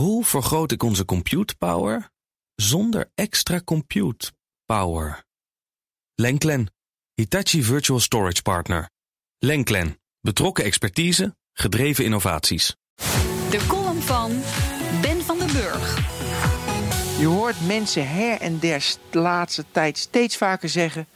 Hoe vergroot ik onze compute power zonder extra compute power? Lenklen, Hitachi Virtual Storage Partner. Lenklen, betrokken expertise, gedreven innovaties. De column van Ben van den Burg. Je hoort mensen her en der de laatste tijd steeds vaker zeggen: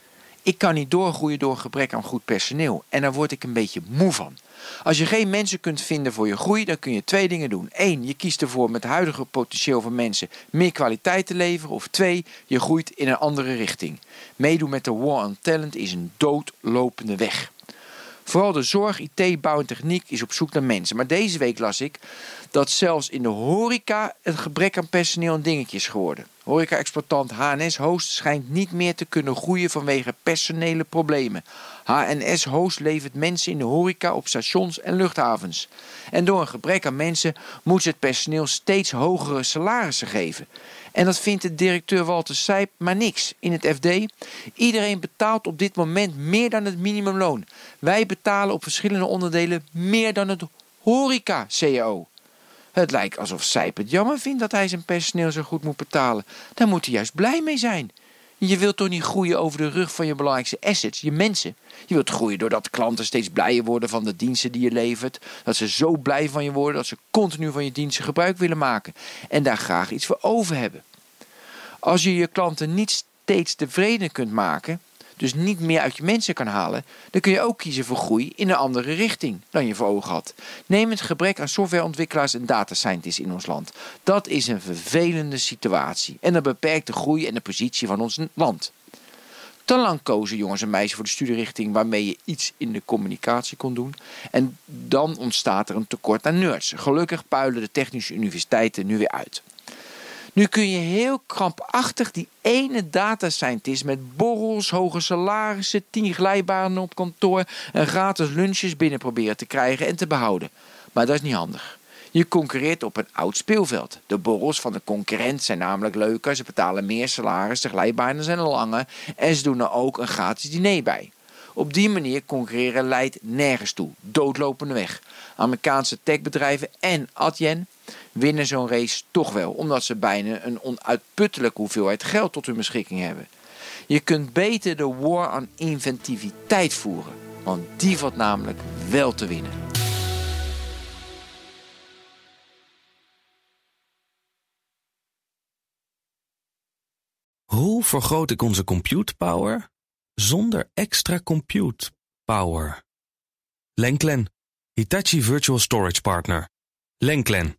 Ik kan niet doorgroeien door gebrek aan goed personeel. En daar word ik een beetje moe van. Als je geen mensen kunt vinden voor je groei, dan kun je twee dingen doen. Eén, je kiest ervoor met het huidige potentieel van mensen meer kwaliteit te leveren. Of twee, je groeit in een andere richting. Meedoen met de war on talent is een doodlopende weg. Vooral de zorg, IT, bouw en techniek is op zoek naar mensen. Maar deze week las ik dat zelfs in de horeca het gebrek aan personeel een dingetje is geworden. Horeca-exploitant HNS Host schijnt niet meer te kunnen groeien vanwege personele problemen. HNS Host levert mensen in de horeca op stations en luchthavens. En door een gebrek aan mensen moet ze het personeel steeds hogere salarissen geven. En dat vindt de directeur Walter Sijp maar niks. In het FD, iedereen betaalt op dit moment meer dan het minimumloon. Wij betalen op verschillende onderdelen meer dan het horeca-CAO. Het lijkt alsof Sijp het jammer vindt dat hij zijn personeel zo goed moet betalen. Daar moet hij juist blij mee zijn. Je wilt toch niet groeien over de rug van je belangrijkste assets, je mensen. Je wilt groeien doordat klanten steeds blijer worden van de diensten die je levert. Dat ze zo blij van je worden dat ze continu van je diensten gebruik willen maken. En daar graag iets voor over hebben. Als je je klanten niet steeds tevreden kunt maken, dus niet meer uit je mensen kan halen, dan kun je ook kiezen voor groei in een andere richting dan je voor ogen had. Neem het gebrek aan softwareontwikkelaars en data scientists in ons land. Dat is een vervelende situatie en dat beperkt de groei en de positie van ons land. Te lang kozen jongens en meisjes voor de studierichting waarmee je iets in de communicatie kon doen. En dan ontstaat er een tekort aan nerds. Gelukkig puilen de technische universiteiten nu weer uit. Nu kun je heel krampachtig die ene data scientist met borrels, hoge salarissen, tien glijbanen op kantoor en gratis lunches binnen proberen te krijgen en te behouden. Maar dat is niet handig. Je concurreert op een oud speelveld. De borrels van de concurrent zijn namelijk leuker, ze betalen meer salaris, de glijbanen zijn langer en ze doen er ook een gratis diner bij. Op die manier concurreren leidt nergens toe. Doodlopende weg. Amerikaanse techbedrijven en Adyen winnen zo'n race toch wel, omdat ze bijna een onuitputtelijke hoeveelheid geld tot hun beschikking hebben. Je kunt beter de war aan inventiviteit voeren, want die valt namelijk wel te winnen. Hoe vergroot ik onze compute power zonder extra compute power? Lenklen, Hitachi Virtual Storage Partner. Lenklen,